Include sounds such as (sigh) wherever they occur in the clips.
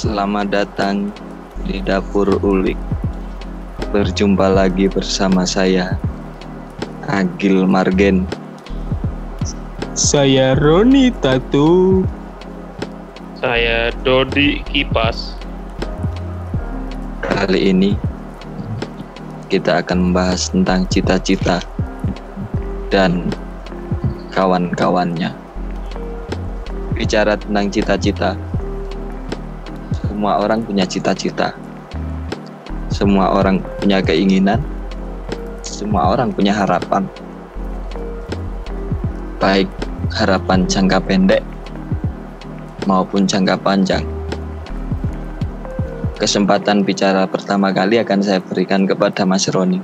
Selamat datang di Dapur Ulik. Berjumpa lagi bersama saya, Agil Margen. Saya Roni Tatu. Saya Dodi Kipas. Kali ini kita akan membahas tentang cita-cita dan kawan-kawannya. Bicara tentang cita-cita, semua orang punya cita-cita. Semua orang punya keinginan. Semua orang punya harapan. Baik harapan jangka pendek maupun jangka panjang. Kesempatan bicara pertama kali akan saya berikan kepada Mas Roni.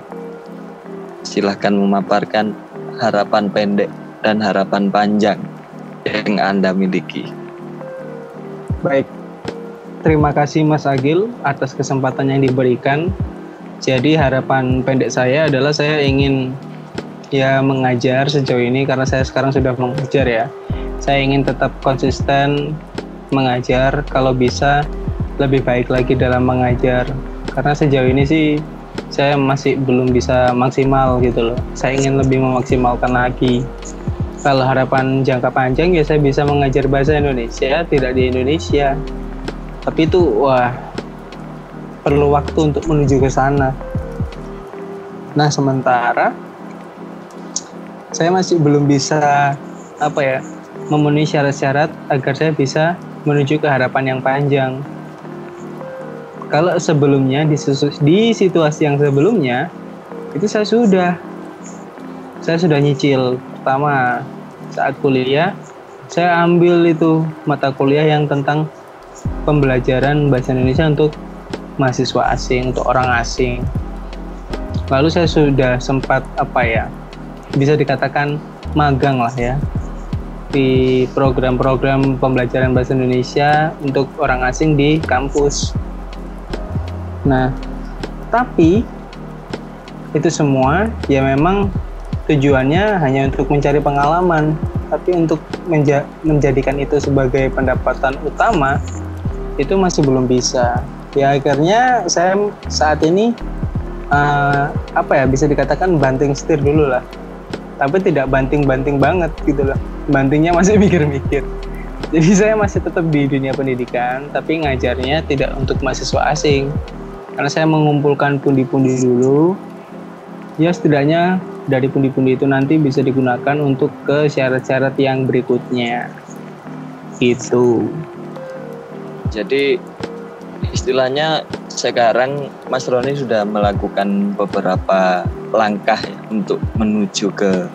Silahkan memaparkan harapan pendek dan harapan panjang yang Anda miliki. Baik, terima kasih Mas Agil atas kesempatan yang diberikan. Jadi harapan pendek saya adalah saya ingin ya mengajar sejauh ini karena saya sekarang sudah mengajar ya. Saya ingin tetap konsisten mengajar kalau bisa lebih baik lagi dalam mengajar. Karena sejauh ini sih saya masih belum bisa maksimal gitu loh. Saya ingin lebih memaksimalkan lagi. Kalau harapan jangka panjang ya saya bisa mengajar bahasa Indonesia tidak di Indonesia tapi itu wah perlu waktu untuk menuju ke sana. Nah sementara saya masih belum bisa apa ya memenuhi syarat-syarat agar saya bisa menuju ke harapan yang panjang. Kalau sebelumnya di, di situasi yang sebelumnya itu saya sudah saya sudah nyicil. Pertama saat kuliah saya ambil itu mata kuliah yang tentang pembelajaran bahasa Indonesia untuk mahasiswa asing, untuk orang asing. Lalu saya sudah sempat apa ya, bisa dikatakan magang lah ya di program-program pembelajaran bahasa Indonesia untuk orang asing di kampus. Nah, tapi itu semua ya memang tujuannya hanya untuk mencari pengalaman, tapi untuk menja menjadikan itu sebagai pendapatan utama itu masih belum bisa. Ya akhirnya saya saat ini uh, apa ya bisa dikatakan banting setir dulu lah. Tapi tidak banting-banting banget gitu loh. Bantingnya masih (laughs) mikir-mikir. Jadi saya masih tetap di dunia pendidikan tapi ngajarnya tidak untuk mahasiswa asing. Karena saya mengumpulkan pundi-pundi dulu ya setidaknya dari pundi-pundi itu nanti bisa digunakan untuk ke syarat-syarat yang berikutnya. Gitu jadi istilahnya sekarang Mas Roni sudah melakukan beberapa langkah untuk menuju ke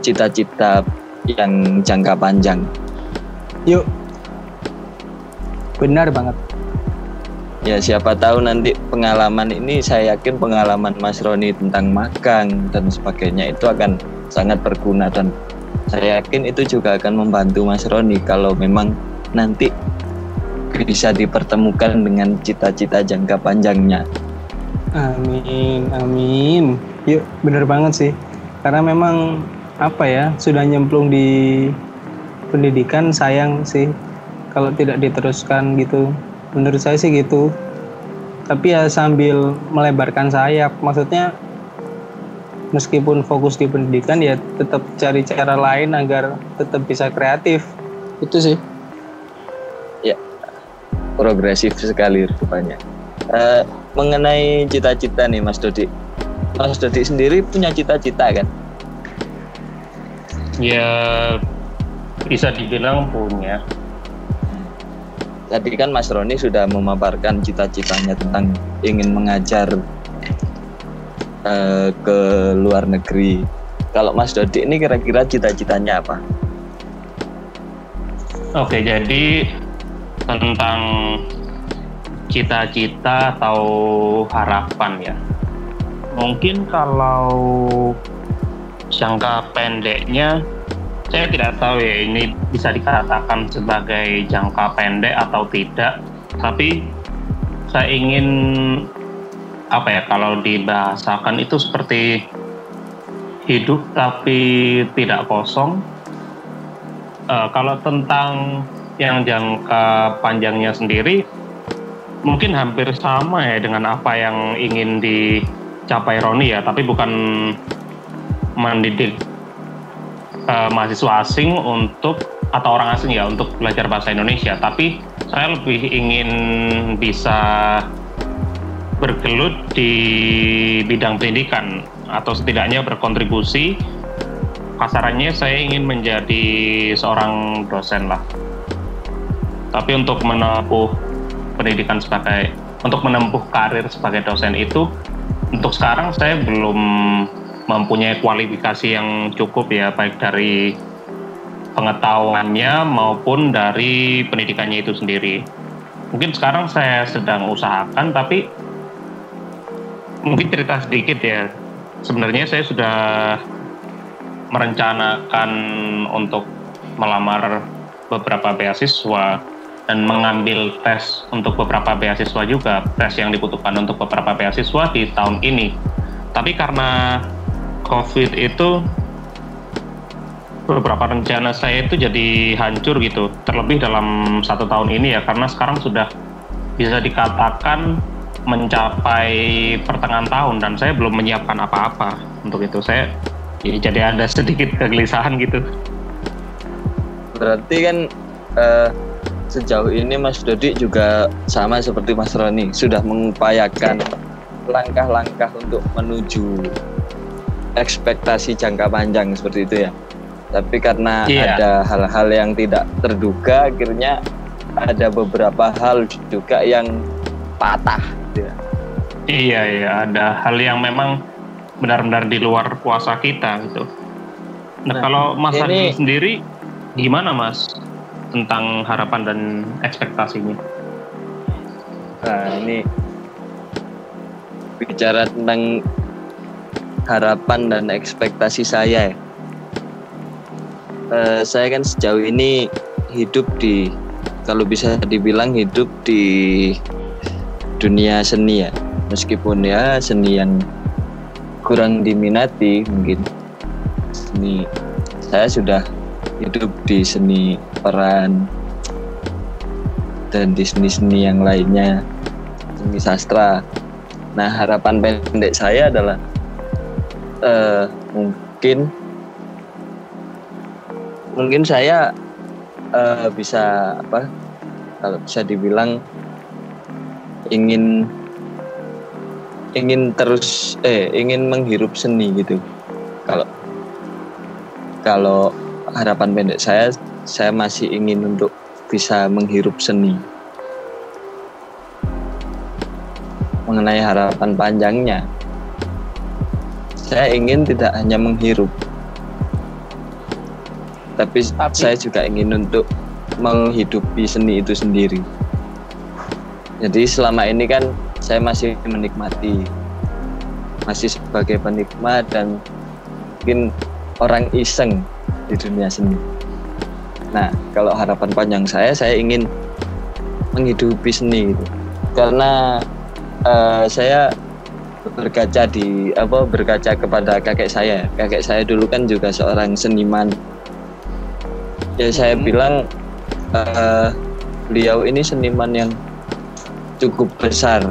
cita-cita yang jangka panjang. Yuk, benar banget. Ya siapa tahu nanti pengalaman ini saya yakin pengalaman Mas Roni tentang magang dan sebagainya itu akan sangat berguna dan saya yakin itu juga akan membantu Mas Roni kalau memang nanti bisa dipertemukan dengan cita-cita jangka panjangnya. Amin, amin. Yuk, bener banget sih. Karena memang apa ya, sudah nyemplung di pendidikan sayang sih kalau tidak diteruskan gitu. Menurut saya sih gitu. Tapi ya sambil melebarkan sayap, maksudnya meskipun fokus di pendidikan ya tetap cari cara lain agar tetap bisa kreatif. Itu sih progresif sekali rupanya. Uh, mengenai cita-cita nih Mas Dodi, Mas Dodi sendiri punya cita-cita kan? Ya bisa dibilang punya. Tadi kan Mas Roni sudah memaparkan cita-citanya tentang ingin mengajar uh, ke luar negeri. Kalau Mas Dodi ini kira-kira cita-citanya apa? Oke, jadi tentang cita-cita atau harapan ya. Mungkin kalau jangka pendeknya saya tidak tahu ya ini bisa dikatakan sebagai jangka pendek atau tidak. Tapi saya ingin apa ya kalau dibahasakan itu seperti hidup tapi tidak kosong. Uh, kalau tentang yang jangka panjangnya sendiri mungkin hampir sama ya dengan apa yang ingin dicapai Roni ya, tapi bukan mendidik uh, mahasiswa asing untuk atau orang asing ya untuk belajar bahasa Indonesia, tapi saya lebih ingin bisa bergelut di bidang pendidikan atau setidaknya berkontribusi. Kasarannya saya ingin menjadi seorang dosen lah tapi untuk menempuh pendidikan sebagai untuk menempuh karir sebagai dosen itu untuk sekarang saya belum mempunyai kualifikasi yang cukup ya baik dari pengetahuannya maupun dari pendidikannya itu sendiri. Mungkin sekarang saya sedang usahakan tapi mungkin cerita sedikit ya. Sebenarnya saya sudah merencanakan untuk melamar beberapa beasiswa dan mengambil tes untuk beberapa beasiswa juga, tes yang dibutuhkan untuk beberapa beasiswa di tahun ini. Tapi karena COVID itu beberapa rencana saya itu jadi hancur gitu, terlebih dalam satu tahun ini ya, karena sekarang sudah bisa dikatakan mencapai pertengahan tahun dan saya belum menyiapkan apa-apa untuk itu. Saya ya, jadi ada (laughs) sedikit kegelisahan gitu. Berarti kan uh, sejauh ini Mas Dodi juga sama seperti Mas Roni sudah mengupayakan langkah-langkah untuk menuju ekspektasi jangka panjang seperti itu ya. Tapi karena yeah. ada hal-hal yang tidak terduga, akhirnya ada beberapa hal juga yang patah. Gitu ya. Iya iya, ada hal yang memang benar-benar di luar kuasa kita gitu. Nah, nah kalau Mas ini... sendiri gimana Mas? Tentang harapan dan ekspektasinya. Nah ini bicara tentang harapan dan ekspektasi saya. Uh, saya kan sejauh ini hidup di kalau bisa dibilang hidup di dunia seni ya meskipun ya seni yang kurang diminati mungkin seni saya sudah hidup di seni peran dan di seni-seni yang lainnya seni sastra. Nah harapan pendek saya adalah uh, mungkin mungkin saya uh, bisa apa kalau bisa dibilang ingin ingin terus eh ingin menghirup seni gitu. Kalau kalau harapan pendek saya saya masih ingin untuk bisa menghirup seni mengenai harapan panjangnya saya ingin tidak hanya menghirup tapi, tapi saya juga ingin untuk menghidupi seni itu sendiri jadi selama ini kan saya masih menikmati masih sebagai penikmat dan mungkin orang iseng di dunia seni. Nah, kalau harapan panjang saya, saya ingin menghidupi seni gitu. Karena uh, saya berkaca di apa berkaca kepada kakek saya. Kakek saya dulu kan juga seorang seniman. Ya saya hmm. bilang uh, beliau ini seniman yang cukup besar,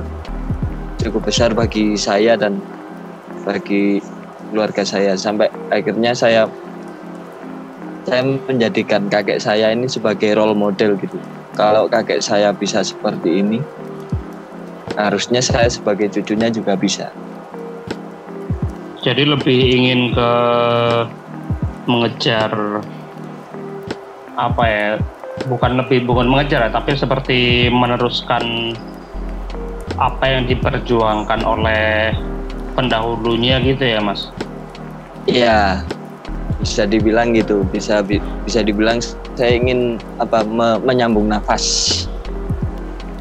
cukup besar bagi saya dan bagi keluarga saya sampai akhirnya saya saya menjadikan kakek saya ini sebagai role model gitu. Kalau kakek saya bisa seperti ini, harusnya saya sebagai cucunya juga bisa. Jadi lebih ingin ke mengejar apa ya? Bukan lebih bukan mengejar ya, tapi seperti meneruskan apa yang diperjuangkan oleh pendahulunya gitu ya, Mas. Iya, bisa dibilang gitu bisa bisa dibilang saya ingin apa me, menyambung nafas.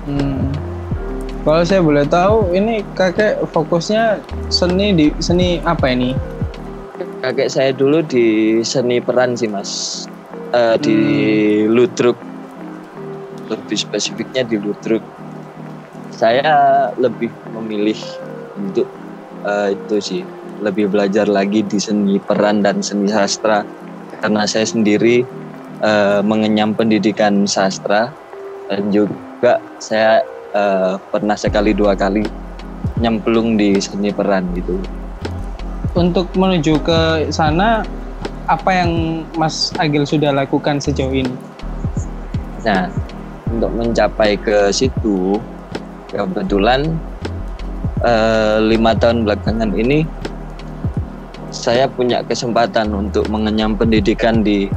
Hmm. kalau saya boleh tahu ini kakek fokusnya seni di seni apa ini? Kakek saya dulu di seni peran sih mas. Uh, hmm. di ludruk. Lebih spesifiknya di ludruk. Saya lebih memilih untuk uh, itu sih lebih belajar lagi di seni peran dan seni sastra karena saya sendiri uh, mengenyam pendidikan sastra dan juga saya uh, pernah sekali dua kali nyemplung di seni peran gitu. Untuk menuju ke sana, apa yang Mas Agil sudah lakukan sejauh ini? Nah, untuk mencapai ke situ, kebetulan uh, lima tahun belakangan ini saya punya kesempatan untuk mengenyam pendidikan di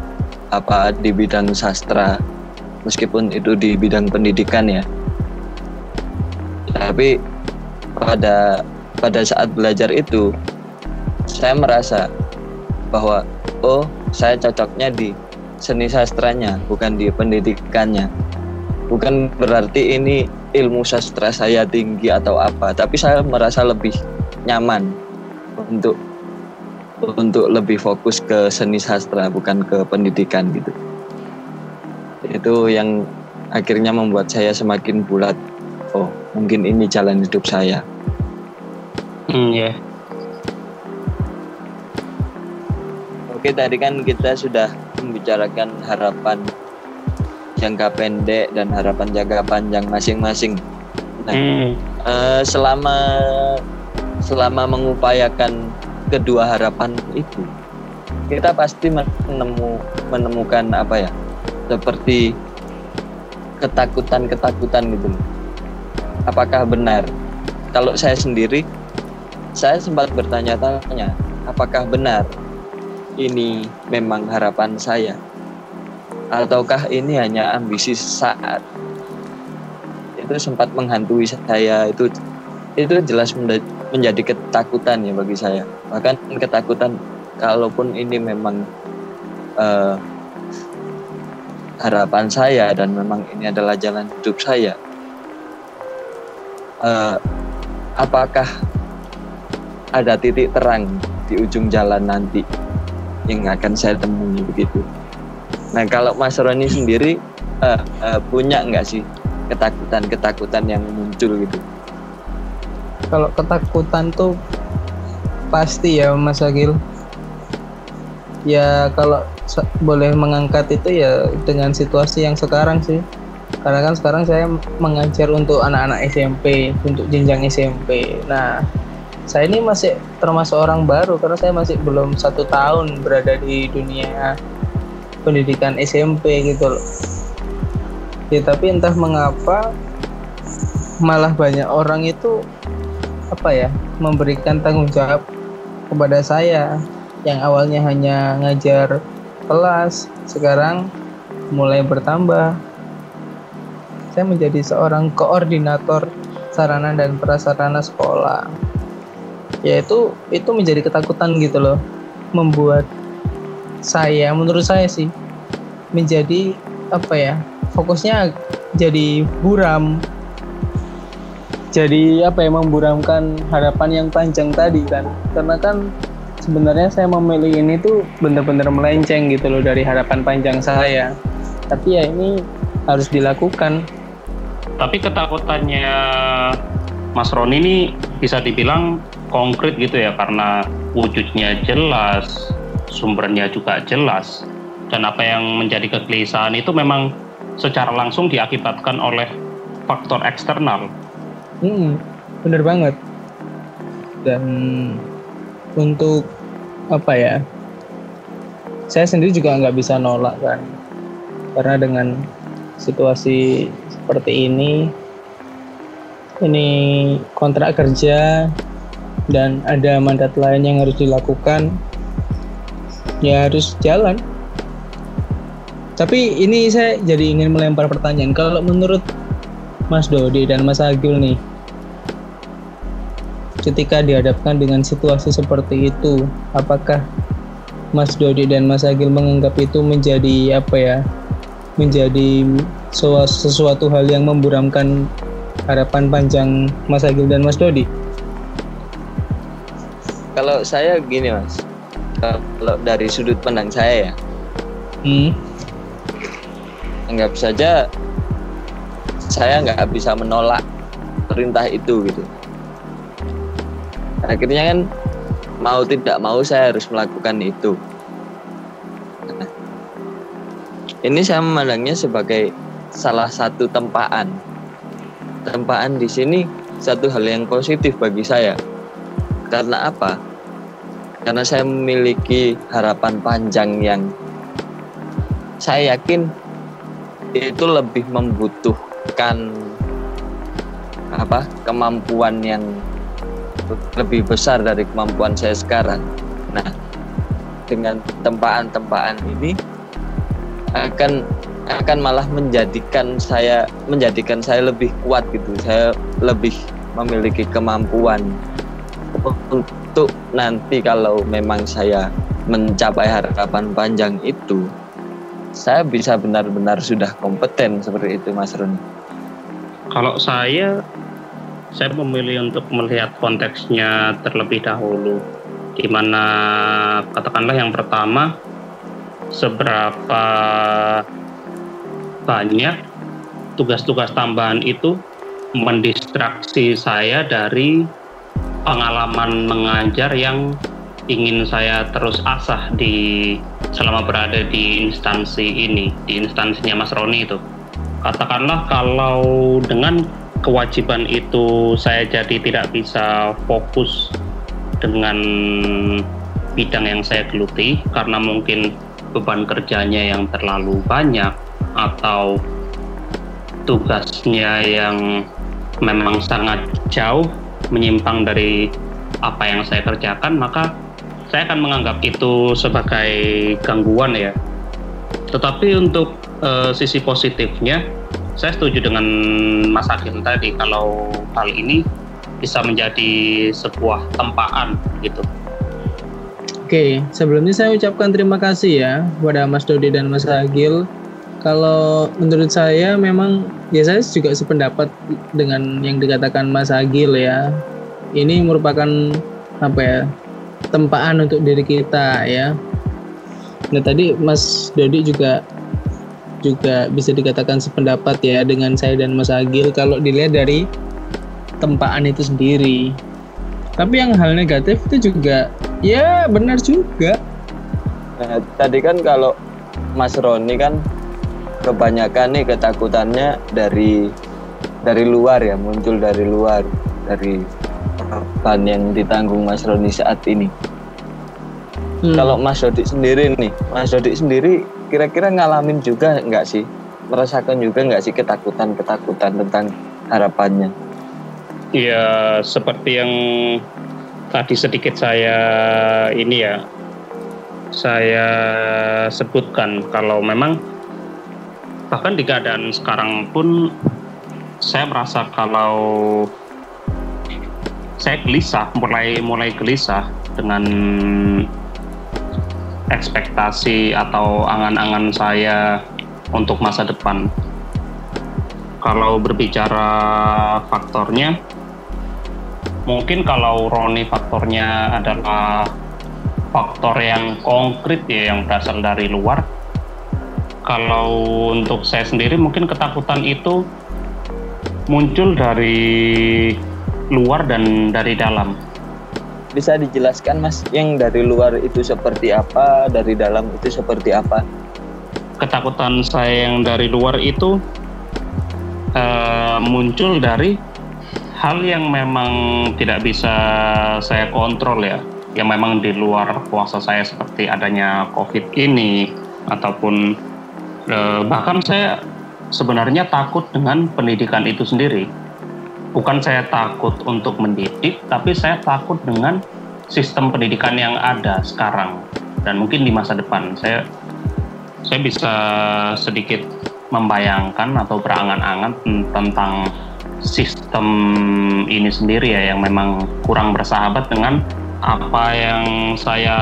apa di bidang sastra. Meskipun itu di bidang pendidikan ya. Tapi pada pada saat belajar itu saya merasa bahwa oh saya cocoknya di seni sastranya bukan di pendidikannya. Bukan berarti ini ilmu sastra saya tinggi atau apa tapi saya merasa lebih nyaman untuk untuk lebih fokus ke seni sastra bukan ke pendidikan gitu itu yang akhirnya membuat saya semakin bulat oh mungkin ini jalan hidup saya hmm ya yeah. oke tadi kan kita sudah membicarakan harapan jangka pendek dan harapan jangka panjang masing-masing nah hmm. uh, selama selama mengupayakan kedua harapan itu. Kita pasti menemu menemukan apa ya seperti ketakutan-ketakutan gitu apakah benar? Kalau saya sendiri saya sempat bertanya-tanya apakah benar ini memang harapan saya? Ataukah ini hanya ambisi saat? Itu sempat menghantui saya itu itu jelas menjadi ketakutan ya bagi saya bahkan ketakutan kalaupun ini memang uh, harapan saya dan memang ini adalah jalan hidup saya uh, apakah ada titik terang di ujung jalan nanti yang akan saya temui begitu. Nah kalau Mas Roni sendiri uh, uh, punya nggak sih ketakutan-ketakutan yang muncul gitu? Kalau ketakutan tuh pasti ya Mas Agil. Ya kalau boleh mengangkat itu ya dengan situasi yang sekarang sih. Karena kan sekarang saya mengajar untuk anak-anak SMP untuk jenjang SMP nah saya ini masih termasuk orang baru karena saya masih belum satu tahun berada di dunia pendidikan SMP gitu loh. Ya tapi entah mengapa malah banyak orang itu apa ya memberikan tanggung jawab kepada saya yang awalnya hanya ngajar kelas sekarang mulai bertambah. Saya menjadi seorang koordinator sarana dan prasarana sekolah. Yaitu itu menjadi ketakutan gitu loh membuat saya menurut saya sih menjadi apa ya fokusnya jadi buram jadi apa ya memburamkan harapan yang panjang tadi kan. Karena kan sebenarnya saya memilih ini tuh benar-benar melenceng gitu loh dari harapan panjang saya. Tapi ya ini harus dilakukan. Tapi ketakutannya Mas Roni ini bisa dibilang konkret gitu ya karena wujudnya jelas, sumbernya juga jelas. Dan apa yang menjadi kegelisahan itu memang secara langsung diakibatkan oleh faktor eksternal. Hmm, bener banget. Dan untuk apa ya? Saya sendiri juga nggak bisa nolak kan, karena dengan situasi seperti ini ini kontrak kerja dan ada mandat lain yang harus dilakukan ya harus jalan tapi ini saya jadi ingin melempar pertanyaan kalau menurut Mas Dodi dan Mas Agil nih ketika dihadapkan dengan situasi seperti itu apakah Mas Dodi dan Mas Agil menganggap itu menjadi apa ya menjadi sesuatu hal yang memburamkan harapan panjang Mas Agil dan Mas Dodi? Kalau saya gini Mas, kalau dari sudut pandang saya ya, hmm. anggap saja saya nggak bisa menolak perintah itu gitu. Akhirnya kan mau tidak mau saya harus melakukan itu ini saya memandangnya sebagai salah satu tempaan. Tempaan di sini satu hal yang positif bagi saya. Karena apa? Karena saya memiliki harapan panjang yang saya yakin itu lebih membutuhkan apa kemampuan yang lebih besar dari kemampuan saya sekarang. Nah, dengan tempaan-tempaan ini akan akan malah menjadikan saya menjadikan saya lebih kuat gitu. Saya lebih memiliki kemampuan untuk nanti kalau memang saya mencapai harapan panjang itu saya bisa benar-benar sudah kompeten seperti itu Mas Roni. Kalau saya saya memilih untuk melihat konteksnya terlebih dahulu di mana katakanlah yang pertama seberapa banyak tugas-tugas tambahan itu mendistraksi saya dari pengalaman mengajar yang ingin saya terus asah di selama berada di instansi ini, di instansinya Mas Roni itu. Katakanlah kalau dengan kewajiban itu saya jadi tidak bisa fokus dengan bidang yang saya geluti karena mungkin beban kerjanya yang terlalu banyak atau tugasnya yang memang sangat jauh menyimpang dari apa yang saya kerjakan maka saya akan menganggap itu sebagai gangguan ya. Tetapi untuk uh, sisi positifnya saya setuju dengan Mas Hakim tadi kalau hal ini bisa menjadi sebuah tempaan gitu Oke, sebelumnya saya ucapkan terima kasih ya kepada Mas Dodi dan Mas Agil. Kalau menurut saya memang ya saya juga sependapat dengan yang dikatakan Mas Agil ya. Ini merupakan apa ya tempaan untuk diri kita ya. Nah tadi Mas Dodi juga juga bisa dikatakan sependapat ya dengan saya dan Mas Agil kalau dilihat dari tempaan itu sendiri. Tapi yang hal negatif itu juga Ya benar juga. Nah, tadi kan kalau Mas Roni kan kebanyakan nih ketakutannya dari dari luar ya muncul dari luar dari beban yang ditanggung Mas Roni saat ini. Hmm. Kalau Mas Dodi sendiri nih, Mas Dodi sendiri kira-kira ngalamin juga nggak sih, merasakan juga nggak sih ketakutan-ketakutan tentang harapannya? Iya, seperti yang tadi sedikit saya ini ya saya sebutkan kalau memang bahkan di keadaan sekarang pun saya merasa kalau saya gelisah mulai mulai gelisah dengan ekspektasi atau angan-angan saya untuk masa depan. Kalau berbicara faktornya mungkin kalau Roni faktornya adalah faktor yang konkret ya yang berasal dari luar. Kalau untuk saya sendiri mungkin ketakutan itu muncul dari luar dan dari dalam bisa dijelaskan mas yang dari luar itu seperti apa dari dalam itu seperti apa ketakutan saya yang dari luar itu uh, muncul dari hal yang memang tidak bisa saya kontrol ya, yang memang di luar kuasa saya seperti adanya COVID ini ataupun eh, bahkan saya sebenarnya takut dengan pendidikan itu sendiri. Bukan saya takut untuk mendidik, tapi saya takut dengan sistem pendidikan yang ada sekarang dan mungkin di masa depan. Saya saya bisa sedikit membayangkan atau berangan-angan tentang sistem ini sendiri ya yang memang kurang bersahabat dengan apa yang saya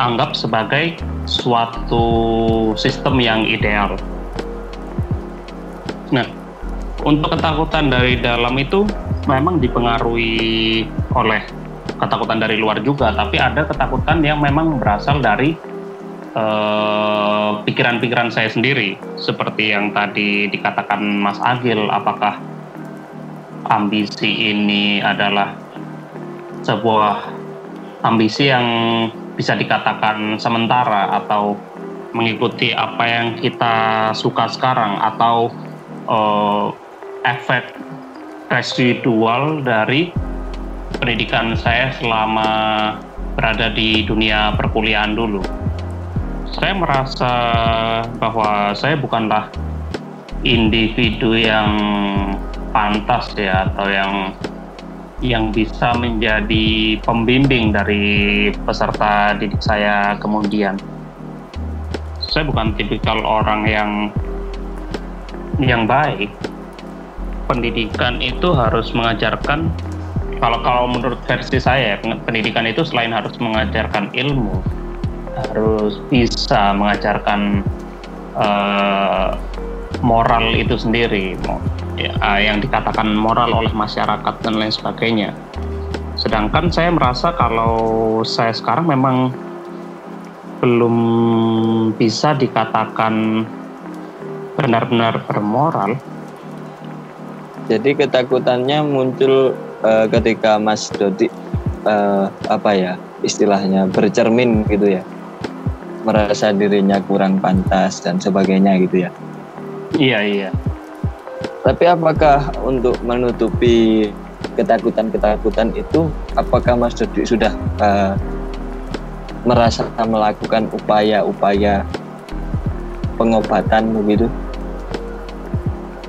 anggap sebagai suatu sistem yang ideal. Nah, untuk ketakutan dari dalam itu memang dipengaruhi oleh ketakutan dari luar juga, tapi ada ketakutan yang memang berasal dari eh, pikiran-pikiran uh, saya sendiri, seperti yang tadi dikatakan Mas Agil, apakah ambisi ini adalah sebuah ambisi yang bisa dikatakan sementara atau mengikuti apa yang kita suka sekarang atau uh, efek residual dari pendidikan saya selama berada di dunia perkuliahan dulu. Saya merasa bahwa saya bukanlah individu yang pantas ya atau yang yang bisa menjadi pembimbing dari peserta didik saya kemudian. Saya bukan tipikal orang yang yang baik. Pendidikan itu harus mengajarkan kalau kalau menurut versi saya pendidikan itu selain harus mengajarkan ilmu harus bisa mengajarkan uh, moral itu sendiri ya, yang dikatakan moral oleh masyarakat dan lain sebagainya sedangkan saya merasa kalau saya sekarang memang belum bisa dikatakan benar-benar bermoral. Jadi ketakutannya muncul uh, ketika Mas Dodi uh, apa ya istilahnya bercermin gitu ya, merasa dirinya kurang pantas dan sebagainya gitu ya. Iya iya. Tapi apakah untuk menutupi ketakutan-ketakutan itu, apakah Mas Dodi sudah uh, merasa melakukan upaya-upaya pengobatan begitu?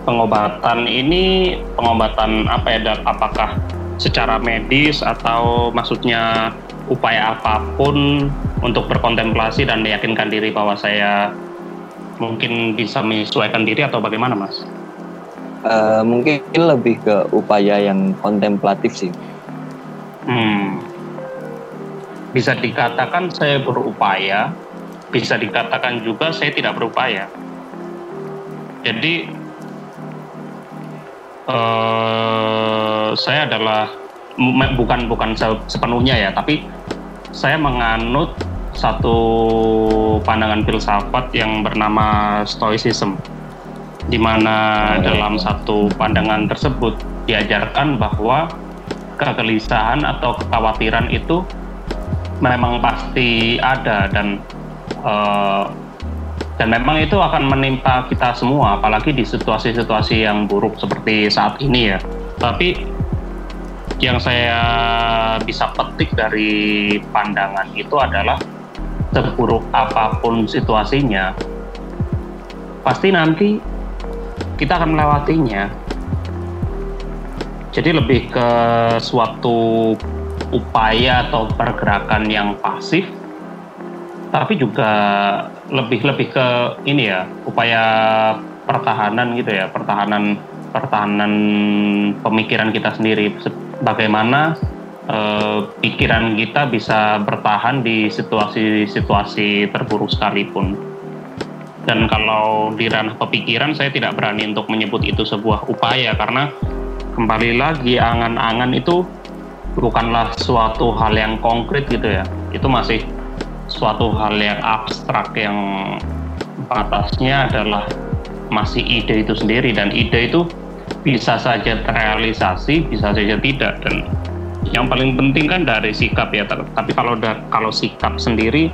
Pengobatan ini pengobatan apa ya? Apakah secara medis atau maksudnya upaya apa pun untuk berkontemplasi dan meyakinkan diri bahwa saya mungkin bisa menyesuaikan diri atau bagaimana, Mas? Uh, mungkin lebih ke upaya yang kontemplatif sih. Hmm. Bisa dikatakan saya berupaya bisa dikatakan juga saya tidak berupaya. Jadi uh, saya adalah bukan bukan sepenuhnya ya, tapi saya menganut satu pandangan filsafat yang bernama stoicism di mana dalam satu pandangan tersebut diajarkan bahwa kegelisahan atau kekhawatiran itu memang pasti ada dan uh, dan memang itu akan menimpa kita semua apalagi di situasi-situasi yang buruk seperti saat ini ya. Tapi yang saya bisa petik dari pandangan itu adalah seburuk apa pun situasinya pasti nanti kita akan melewatinya. Jadi lebih ke suatu upaya atau pergerakan yang pasif tapi juga lebih lebih ke ini ya upaya pertahanan gitu ya pertahanan pertahanan pemikiran kita sendiri. Bagaimana eh, pikiran kita bisa bertahan di situasi-situasi terburuk sekalipun. Dan kalau di ranah pemikiran saya tidak berani untuk menyebut itu sebuah upaya karena kembali lagi angan-angan itu bukanlah suatu hal yang konkret gitu ya. Itu masih suatu hal yang abstrak yang batasnya adalah masih ide itu sendiri dan ide itu bisa saja terrealisasi, bisa saja tidak dan yang paling penting kan dari sikap ya. Tapi kalau da, kalau sikap sendiri,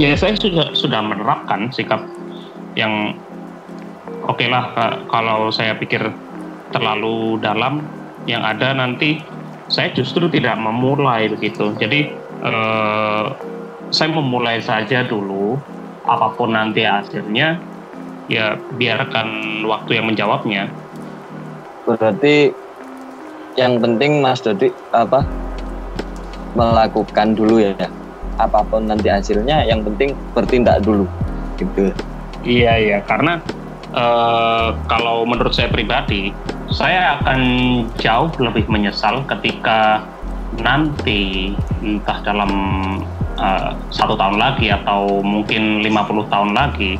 ya saya sudah sudah menerapkan sikap yang oke okay lah kalau saya pikir terlalu dalam, yang ada nanti saya justru tidak memulai begitu. Jadi eh, saya memulai saja dulu. Apa pun nanti hasilnya ya biarkan waktu yang menjawabnya. Berarti yang penting Mas Dodi apa melakukan dulu ya. Apa pun nanti hasilnya yang penting bertindak dulu gitu. Iya iya. Karena uh, kalau menurut saya pribadi saya akan jauh lebih menyesal ketika nanti entah dalam uh, satu tahun lagi atau mungkin 50 tahun lagi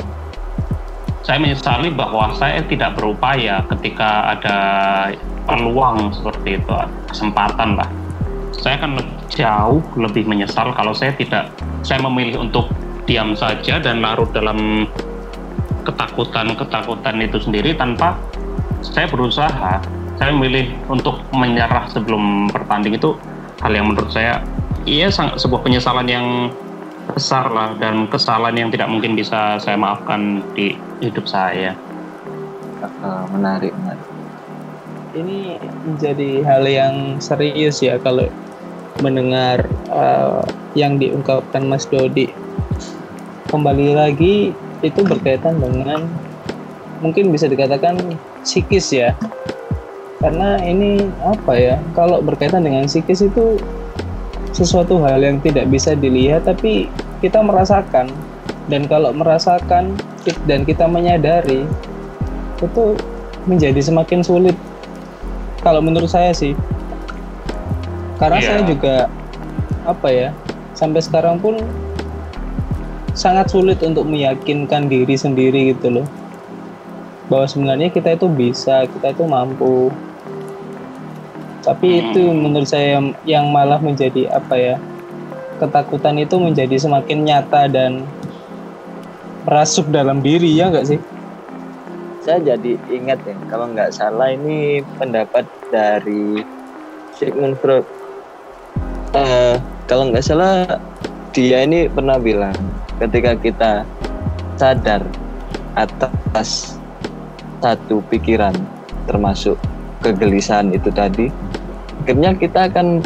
saya menyesali bahwa saya tidak berupaya ketika ada peluang seperti itu kesempatan lah. Saya akan jauh lebih menyesal kalau saya tidak saya memilih untuk diam saja dan larut dalam ketakutan-ketakutan itu sendiri tanpa saya berusaha. Saya memilih untuk menyerah sebelum bertanding itu hal yang menurut saya iya sebuah penyesalan yang besar lah dan kesalahan yang tidak mungkin bisa saya maafkan di hidup saya. Uh, menarik, menarik. Ini menjadi hal yang serius ya kalau mendengar uh, yang diungkapkan Mas Dodi. Kembali lagi itu berkaitan dengan mungkin bisa dikatakan psikis ya. Karena ini apa ya? Kalau berkaitan dengan psikis itu sesuatu hal yang tidak bisa dilihat tapi kita merasakan. Dan kalau merasakan dan kita menyadari itu menjadi semakin sulit. Kalau menurut saya sih. Karena yeah. saya juga apa ya sampai sekarang pun sangat sulit untuk meyakinkan diri sendiri gitu loh. Bahwa sebenarnya kita itu bisa kita itu mampu tapi itu hmm. menurut saya yang malah menjadi apa ya ketakutan itu menjadi semakin nyata dan merasuk dalam diri ya enggak sih saya jadi ingat ya kalau nggak salah ini pendapat dari Sigmund Freud uh, kalau nggak salah dia ini pernah bilang ketika kita sadar atas satu pikiran termasuk kegelisahan itu tadi akhirnya kita akan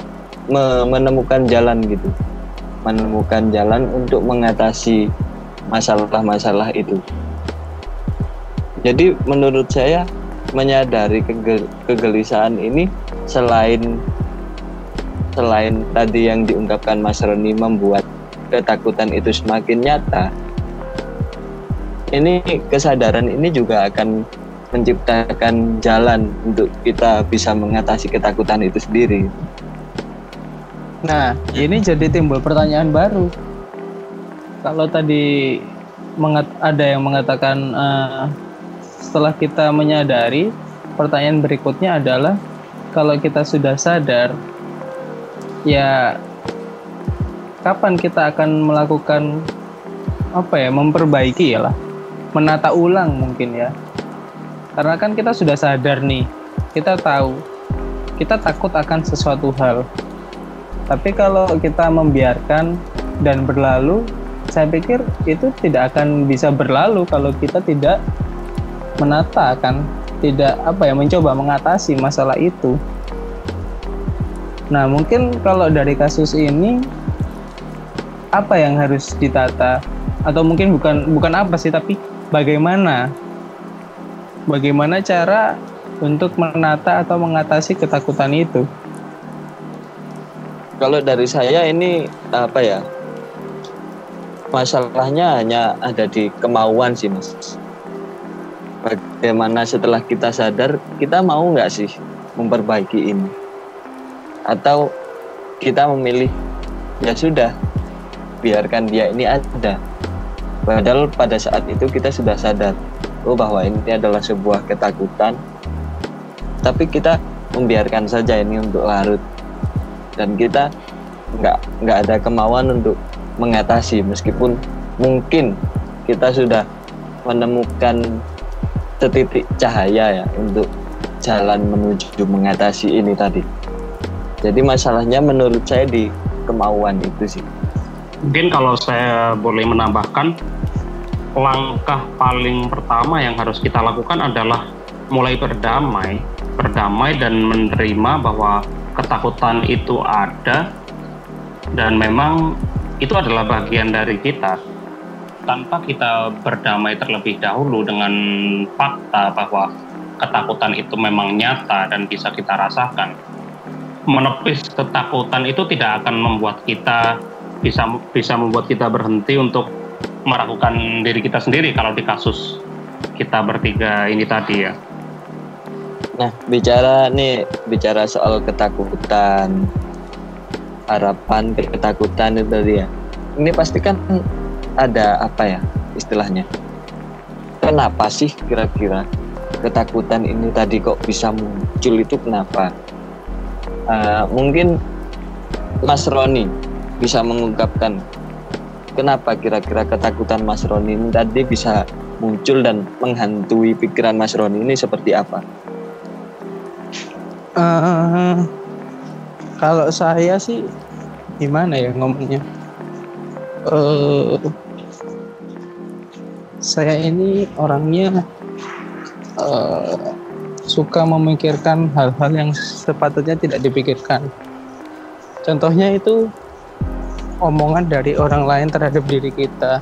menemukan jalan gitu. Menemukan jalan untuk mengatasi masalah-masalah itu. Jadi menurut saya menyadari kegel kegelisahan ini selain selain tadi yang diungkapkan Mas Roni membuat ketakutan itu semakin nyata ini kesadaran ini juga akan menciptakan jalan untuk kita bisa mengatasi ketakutan itu sendiri. Nah, ini jadi timbul pertanyaan baru. Kalau tadi ada yang mengatakan uh, setelah kita menyadari, pertanyaan berikutnya adalah kalau kita sudah sadar, ya kapan kita akan melakukan apa ya, memperbaiki ya lah, menata ulang mungkin ya karena kan kita sudah sadar nih, kita tahu kita takut akan sesuatu hal. Tapi kalau kita membiarkan dan berlalu, saya pikir itu tidak akan bisa berlalu kalau kita tidak menata kan, tidak apa ya mencoba mengatasi masalah itu. Nah, mungkin kalau dari kasus ini apa yang harus ditata atau mungkin bukan bukan apa sih tapi bagaimana bagaimana cara untuk menata atau mengatasi ketakutan itu? Kalau dari saya ini apa ya? Masalahnya hanya ada di kemauan sih mas. Bagaimana setelah kita sadar kita mau nggak sih memperbaiki ini? Atau kita memilih ya sudah biarkan dia ini ada. Padahal pada saat itu kita sudah sadar oh bahwa ini adalah sebuah ketakutan. Tapi kita membiarkan saja ini untuk larut. Dan kita nggak nggak ada kemauan untuk mengatasi meskipun mungkin kita sudah menemukan setitik cahaya ya untuk jalan menuju mengatasi ini tadi. Jadi masalahnya menurut saya di kemauan itu sih. Mungkin kalau saya boleh menambahkan langkah paling pertama yang harus kita lakukan adalah mulai berdamai, berdamai dan menerima bahwa ketakutan itu ada dan memang itu adalah bagian dari kita. Tanpa kita berdamai terlebih dahulu dengan fakta bahwa ketakutan itu memang nyata dan bisa kita rasakan. Menepis ketakutan itu tidak akan membuat kita bisa bisa membuat kita berhenti untuk meragukan diri kita sendiri kalau di kasus kita bertiga ini tadi ya. Nah, bicara nih, bicara soal ketakutan, harapan, ketakutan itu tadi ya. Ini pasti kan ada apa ya istilahnya? Kenapa sih kira-kira ketakutan ini tadi kok bisa muncul itu kenapa? Uh, mungkin Mas Roni bisa mengungkapkan kenapa kira-kira ketakutan Mas Roni ini tadi bisa muncul dan menghantui pikiran Mas Roni ini seperti apa? Uh, kalau saya sih gimana ya ngomongnya? uh, saya ini orangnya uh, suka memikirkan hal-hal yang sepatutnya tidak dipikirkan. Contohnya itu omongan dari orang lain terhadap diri kita.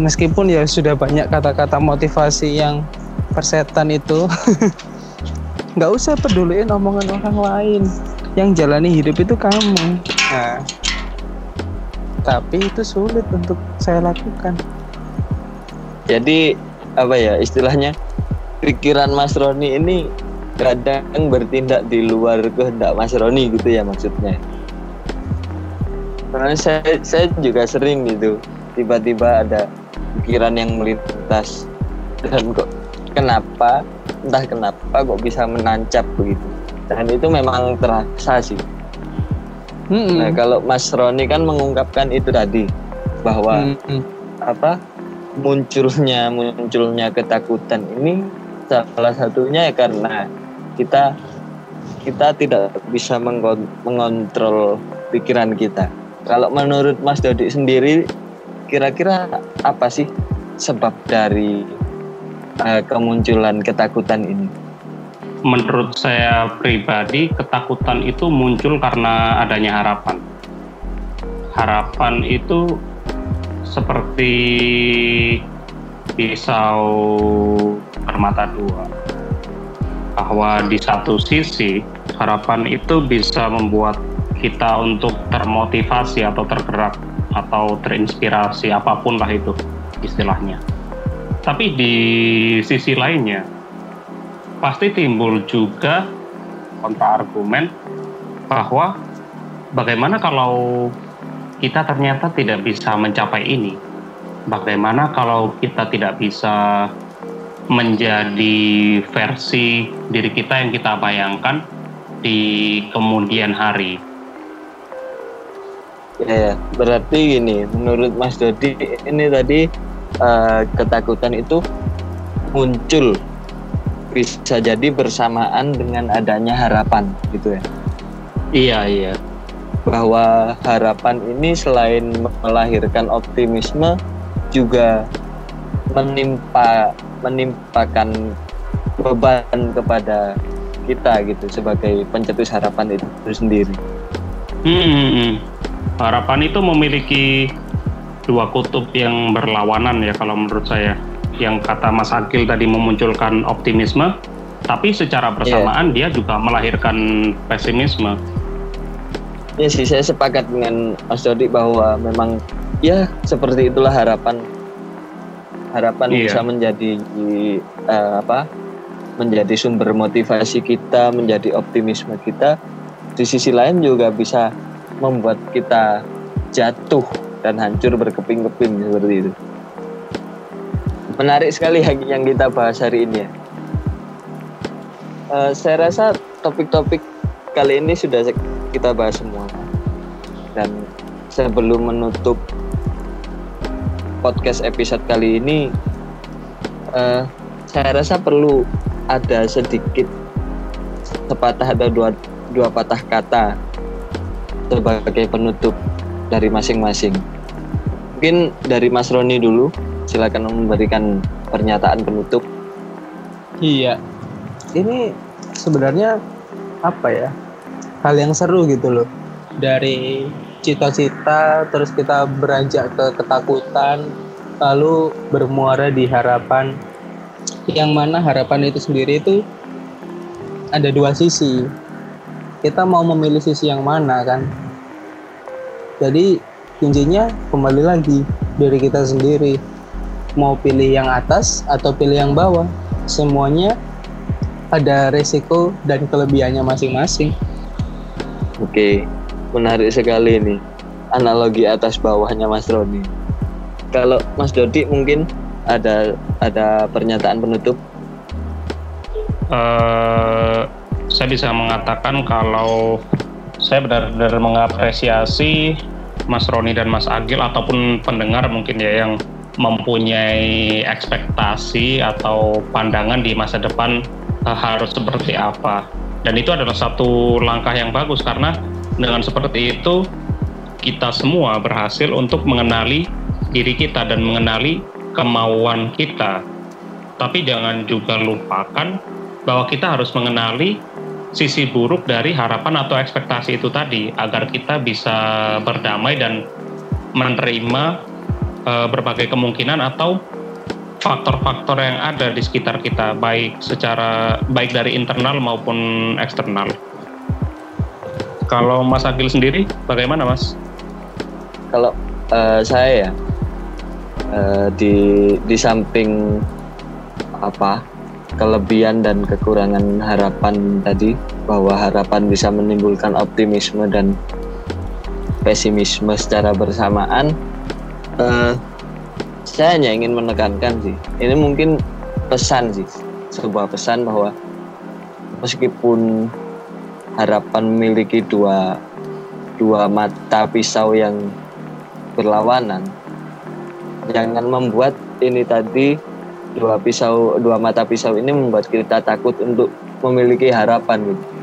Meskipun ya sudah banyak kata-kata motivasi yang persetan itu, (laughs) nggak usah peduliin omongan orang lain. Yang jalani hidup itu kamu. Nah, tapi itu sulit untuk saya lakukan. Jadi apa ya istilahnya pikiran Mas Roni ini kadang bertindak di luar kehendak Mas Roni gitu ya maksudnya. Karena saya saya juga sering gitu tiba-tiba ada pikiran yang melintas dan kok kenapa entah kenapa kok bisa menancap begitu dan itu memang terasa sih. Hmm. Nah kalau Mas Roni kan mengungkapkan itu tadi bahwa hmm. apa munculnya munculnya ketakutan ini salah satunya ya karena kita kita tidak bisa mengontrol pikiran kita. Kalau menurut Mas Dodi sendiri, kira-kira apa sih sebab dari uh, kemunculan ketakutan ini? Menurut saya pribadi, ketakutan itu muncul karena adanya harapan. Harapan itu seperti pisau bermata dua. Bahwa di satu sisi harapan itu bisa membuat kita untuk termotivasi atau tergerak atau terinspirasi apa pun lah itu istilahnya. Tapi di sisi lainnya pasti timbul juga kontra argumen bahwa bagaimana kalau kita ternyata tidak bisa mencapai ini bagaimana kalau kita tidak bisa menjadi versi diri kita yang kita bayangkan di kemudian hari. Ya, ya. berarti gini, menurut Mas Dodi ini tadi uh, ketakutan itu muncul bisa jadi bersamaan dengan adanya harapan, gitu ya? Iya, iya. Bahwa harapan ini selain melahirkan optimisme, juga menimpa menimpakan beban kepada kita gitu sebagai pencetus harapan itu sendiri. Hmm, hmm, hmm. Harapan itu memiliki dua kutub yang berlawanan ya kalau menurut saya. Yang kata Mas Akil tadi memunculkan optimisme, tapi secara bersamaan yeah. dia juga melahirkan pesimisme. Ya sih saya sepakat dengan Mas Dodi bahwa memang ya seperti itulah harapan harapan iya. bisa menjadi uh, apa menjadi sumber motivasi kita menjadi optimisme kita di sisi lain juga bisa membuat kita jatuh dan hancur berkeping-keping seperti itu. Menarik sekali yang kita bahas hari ini ya. Uh, saya rasa topik-topik kali ini sudah kita bahas semua. Dan sebelum menutup podcast episode kali ini uh, saya rasa perlu ada sedikit sepatah atau dua dua patah kata sebagai penutup dari masing-masing. Mungkin dari Mas Roni dulu, silakan memberikan pernyataan penutup. Iya, ini sebenarnya apa ya? Hal yang seru gitu loh. Dari cita-cita terus kita beranjak ke ketakutan lalu bermuara di harapan yang mana harapan itu sendiri itu ada dua sisi kita mau memilih sisi yang mana kan jadi kuncinya kembali lagi dari kita sendiri mau pilih yang atas atau pilih yang bawah semuanya ada resiko dan kelebihannya masing-masing oke menarik sekali ini analogi atas bawahnya Mas Roni. Kalau Mas Dodi mungkin ada ada pernyataan penutup? Uh, saya bisa mengatakan kalau saya benar-benar mengapresiasi Mas Roni dan Mas Agil ataupun pendengar mungkin ya yang mempunyai ekspektasi atau pandangan di masa depan uh, harus seperti apa. Dan itu adalah satu langkah yang bagus karena dengan seperti itu kita semua berhasil untuk mengenali diri kita dan mengenali kemauan kita. Tapi jangan juga lupakan bahwa kita harus mengenali sisi buruk dari harapan atau ekspektasi itu tadi agar kita bisa berdamai dan menerima uh, berbagai kemungkinan atau faktor-faktor yang ada di sekitar kita baik secara baik dari internal maupun eksternal. Kalau Mas Agil sendiri bagaimana Mas? Kalau uh, saya ya uh, di di samping apa kelebihan dan kekurangan harapan tadi bahwa harapan bisa menimbulkan optimisme dan pesimisme secara bersamaan. Uh, saya hanya ingin menekankan sih ini mungkin pesan sih sebuah pesan bahwa meskipun harapan memiliki dua dua mata pisau yang berlawanan jangan membuat ini tadi dua pisau dua mata pisau ini membuat kita takut untuk memiliki harapan. Gitu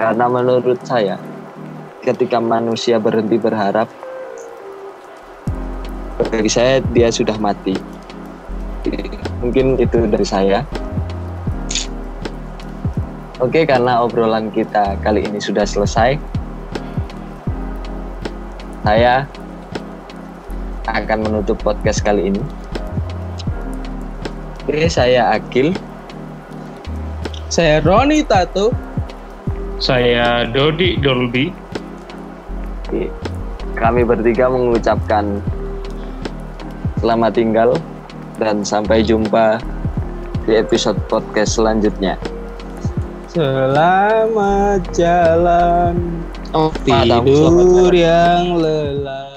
karena menurut saya ketika manusia berhenti berharap bagi saya dia sudah mati. Mungkin itu dari saya. Oke, karena obrolan kita kali ini sudah selesai, saya akan menutup podcast kali ini. Oke, saya Akil. Saya Roni Tato. Saya Dodi Dolby. Kami bertiga mengucapkan selamat tinggal dan sampai jumpa di episode podcast selanjutnya. Selamat jalan. Oh, tidur yang lelah.